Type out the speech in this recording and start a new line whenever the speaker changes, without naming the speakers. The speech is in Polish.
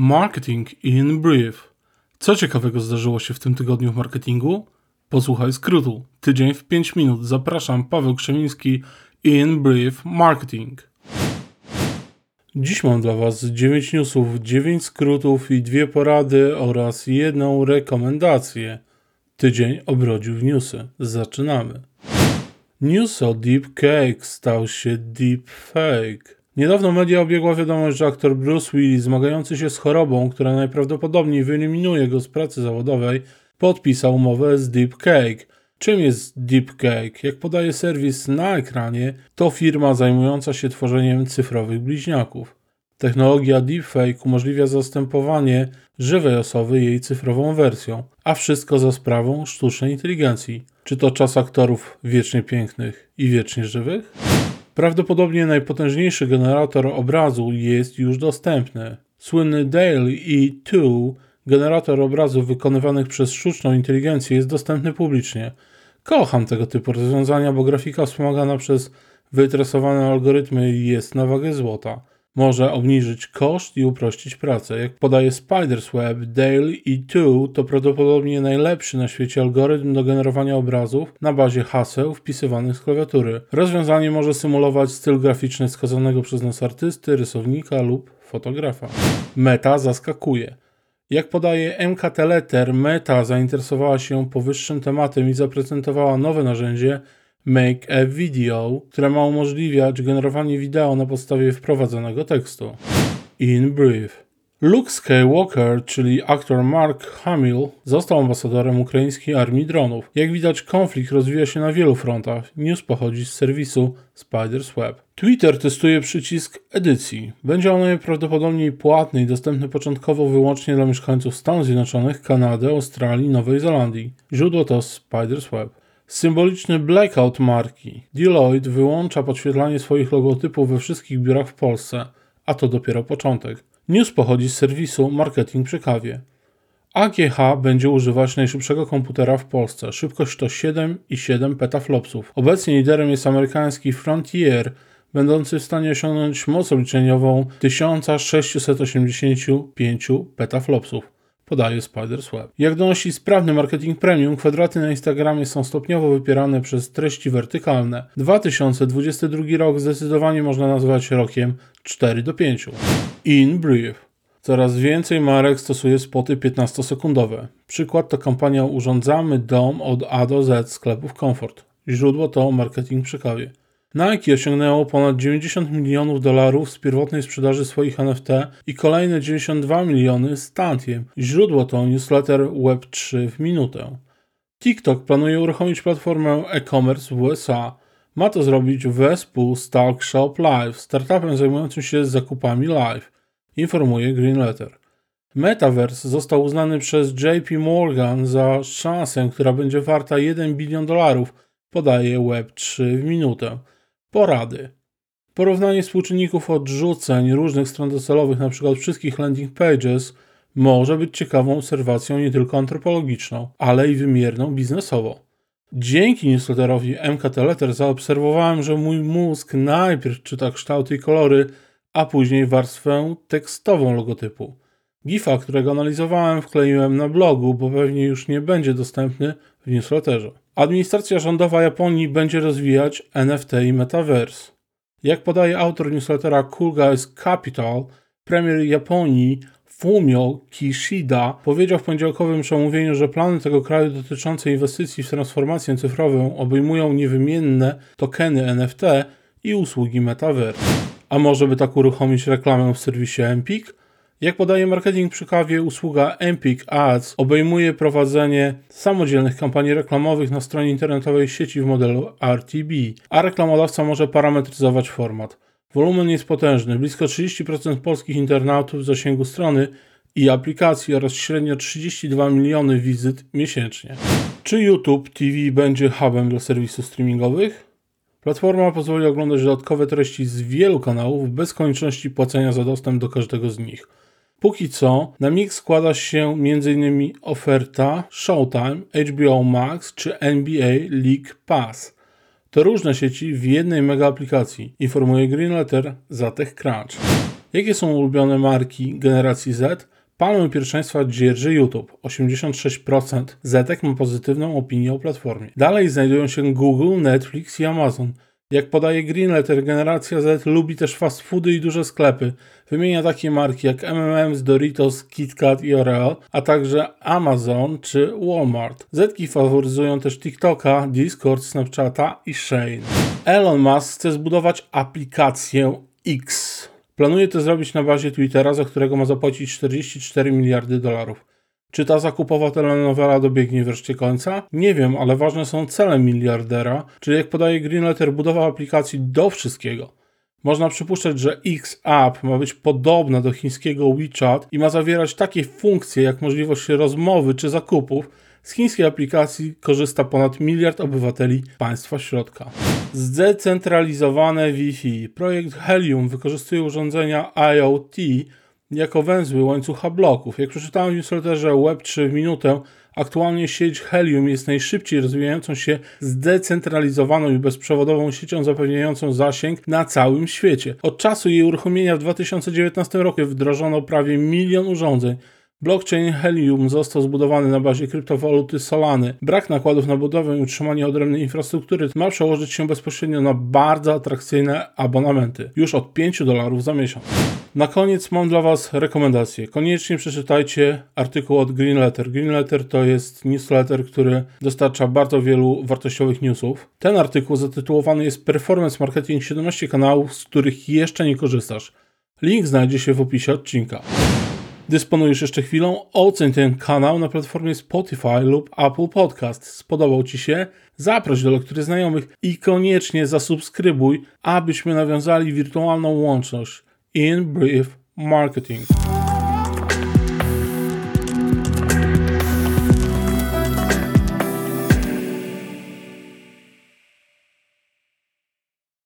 Marketing in Brief. Co ciekawego zdarzyło się w tym tygodniu w marketingu? Posłuchaj skrótu. Tydzień w 5 minut. Zapraszam, Paweł Krzemiński in Brief Marketing. Dziś mam dla Was 9 newsów, 9 skrótów i dwie porady oraz jedną rekomendację. Tydzień obrodził w newsy. Zaczynamy. News o Deep Cake stał się Deep Fake. Niedawno media obiegła wiadomość, że aktor Bruce Willis, zmagający się z chorobą, która najprawdopodobniej wyeliminuje go z pracy zawodowej, podpisał umowę z Deep Cake. Czym jest Deep Cake? Jak podaje serwis na ekranie, to firma zajmująca się tworzeniem cyfrowych bliźniaków. Technologia deepfake umożliwia zastępowanie żywej osoby jej cyfrową wersją, a wszystko za sprawą sztucznej inteligencji. Czy to czas aktorów wiecznie pięknych i wiecznie żywych? Prawdopodobnie najpotężniejszy generator obrazu jest już dostępny. Słynny Dale E2, generator obrazów wykonywanych przez sztuczną inteligencję, jest dostępny publicznie. Kocham tego typu rozwiązania, bo grafika wspomagana przez wytresowane algorytmy jest na wagę złota. Może obniżyć koszt i uprościć pracę. Jak podaje Spider's Web, Dale E2 to prawdopodobnie najlepszy na świecie algorytm do generowania obrazów na bazie haseł wpisywanych z klawiatury. Rozwiązanie może symulować styl graficzny wskazanego przez nas artysty, rysownika lub fotografa. Meta zaskakuje. Jak podaje MKT Letter, Meta zainteresowała się powyższym tematem i zaprezentowała nowe narzędzie Make a Video, które ma umożliwiać generowanie wideo na podstawie wprowadzonego tekstu. In brief. Luke Skywalker, czyli aktor Mark Hamill, został ambasadorem ukraińskiej armii dronów. Jak widać, konflikt rozwija się na wielu frontach. News pochodzi z serwisu Spider's Web. Twitter testuje przycisk edycji. Będzie on najprawdopodobniej płatny i dostępny początkowo wyłącznie dla mieszkańców Stanów Zjednoczonych, Kanady, Australii i Nowej Zelandii. Źródło to Spider's Web. Symboliczny blackout marki. Deloitte wyłącza podświetlanie swoich logotypów we wszystkich biurach w Polsce, a to dopiero początek. News pochodzi z serwisu Marketing przy kawie. AGH będzie używać najszybszego komputera w Polsce. Szybkość to 7,7 petaflopsów. Obecnie liderem jest amerykański Frontier, będący w stanie osiągnąć moc obliczeniową 1685 petaflopsów podaje Spider's Web. Jak donosi sprawny marketing premium, kwadraty na Instagramie są stopniowo wypierane przez treści wertykalne. 2022 rok zdecydowanie można nazwać rokiem 4 do 5. In brief. Coraz więcej marek stosuje spoty 15-sekundowe. Przykład to kampania Urządzamy dom od A do Z sklepów Comfort. Źródło to marketing przy kawie. Nike osiągnęło ponad 90 milionów dolarów z pierwotnej sprzedaży swoich NFT i kolejne 92 miliony z Tantiem. Źródło to newsletter Web3 w minutę. TikTok planuje uruchomić platformę e-commerce w USA. Ma to zrobić wespół z Talk Shop Live, startupem zajmującym się zakupami live, informuje Green Letter. Metaverse został uznany przez JP Morgan za szansę, która będzie warta 1 bilion dolarów, podaje Web3 w minutę. Porady. Porównanie współczynników odrzuceń różnych stron docelowych, np. wszystkich landing pages, może być ciekawą obserwacją nie tylko antropologiczną, ale i wymierną biznesowo. Dzięki newsletterowi MKT Letter zaobserwowałem, że mój mózg najpierw czyta kształty i kolory, a później warstwę tekstową logotypu. GIFa, którego analizowałem, wkleiłem na blogu, bo pewnie już nie będzie dostępny w newsletterze. Administracja rządowa Japonii będzie rozwijać NFT i Metaverse. Jak podaje autor newslettera Cool Guys Capital, premier Japonii Fumio Kishida powiedział w poniedziałkowym przemówieniu, że plany tego kraju dotyczące inwestycji w transformację cyfrową obejmują niewymienne tokeny NFT i usługi Metaverse. A może by tak uruchomić reklamę w serwisie Empik? Jak podaje marketing przy kawie, usługa Empik Ads obejmuje prowadzenie samodzielnych kampanii reklamowych na stronie internetowej sieci w modelu RTB, a reklamodawca może parametryzować format. Wolumen jest potężny, blisko 30% polskich internautów w zasięgu strony i aplikacji oraz średnio 32 miliony wizyt miesięcznie. Czy YouTube TV będzie hubem dla serwisów streamingowych? Platforma pozwoli oglądać dodatkowe treści z wielu kanałów bez konieczności płacenia za dostęp do każdego z nich. Póki co na mix składa się m.in. oferta Showtime, HBO Max czy NBA League Pass. To różne sieci w jednej mega aplikacji, informuje Green Letter za TechCrunch. Jakie są ulubione marki generacji Z? Palmę pierwszeństwa dzierży YouTube. 86% Zetek ma pozytywną opinię o platformie. Dalej znajdują się Google, Netflix i Amazon. Jak podaje Greenletter, generacja Z lubi też fast foody i duże sklepy. Wymienia takie marki jak M&M's, Doritos, KitKat i Oreo, a także Amazon czy Walmart. Zetki faworyzują też TikToka, Discord, Snapchata i Shane. Elon Musk chce zbudować aplikację X. Planuje to zrobić na bazie Twittera, za którego ma zapłacić 44 miliardy dolarów. Czy ta zakupowa telenowela dobiegnie wreszcie końca? Nie wiem, ale ważne są cele miliardera, czyli jak podaje Greenletter, budowa aplikacji do wszystkiego. Można przypuszczać, że X-App ma być podobna do chińskiego WeChat i ma zawierać takie funkcje jak możliwość rozmowy czy zakupów. Z chińskiej aplikacji korzysta ponad miliard obywateli państwa środka. Zdecentralizowane Wi-Fi. Projekt Helium wykorzystuje urządzenia IoT jako węzły łańcucha bloków. Jak przeczytałem w newsletterze Web3 w minutę, aktualnie sieć Helium jest najszybciej rozwijającą się zdecentralizowaną i bezprzewodową siecią zapewniającą zasięg na całym świecie. Od czasu jej uruchomienia w 2019 roku wdrożono prawie milion urządzeń. Blockchain Helium został zbudowany na bazie kryptowaluty Solany. Brak nakładów na budowę i utrzymanie odrębnej infrastruktury ma przełożyć się bezpośrednio na bardzo atrakcyjne abonamenty. Już od 5 dolarów za miesiąc. Na koniec mam dla Was rekomendację. Koniecznie przeczytajcie artykuł od Greenletter. Greenletter to jest newsletter, który dostarcza bardzo wielu wartościowych newsów. Ten artykuł zatytułowany jest Performance Marketing 17 kanałów, z których jeszcze nie korzystasz. Link znajdzie się w opisie odcinka. Dysponujesz jeszcze chwilą? Oceń ten kanał na platformie Spotify lub Apple Podcast. Spodobał Ci się? Zaproś do lektury znajomych i koniecznie zasubskrybuj, abyśmy nawiązali wirtualną łączność. In Brief Marketing.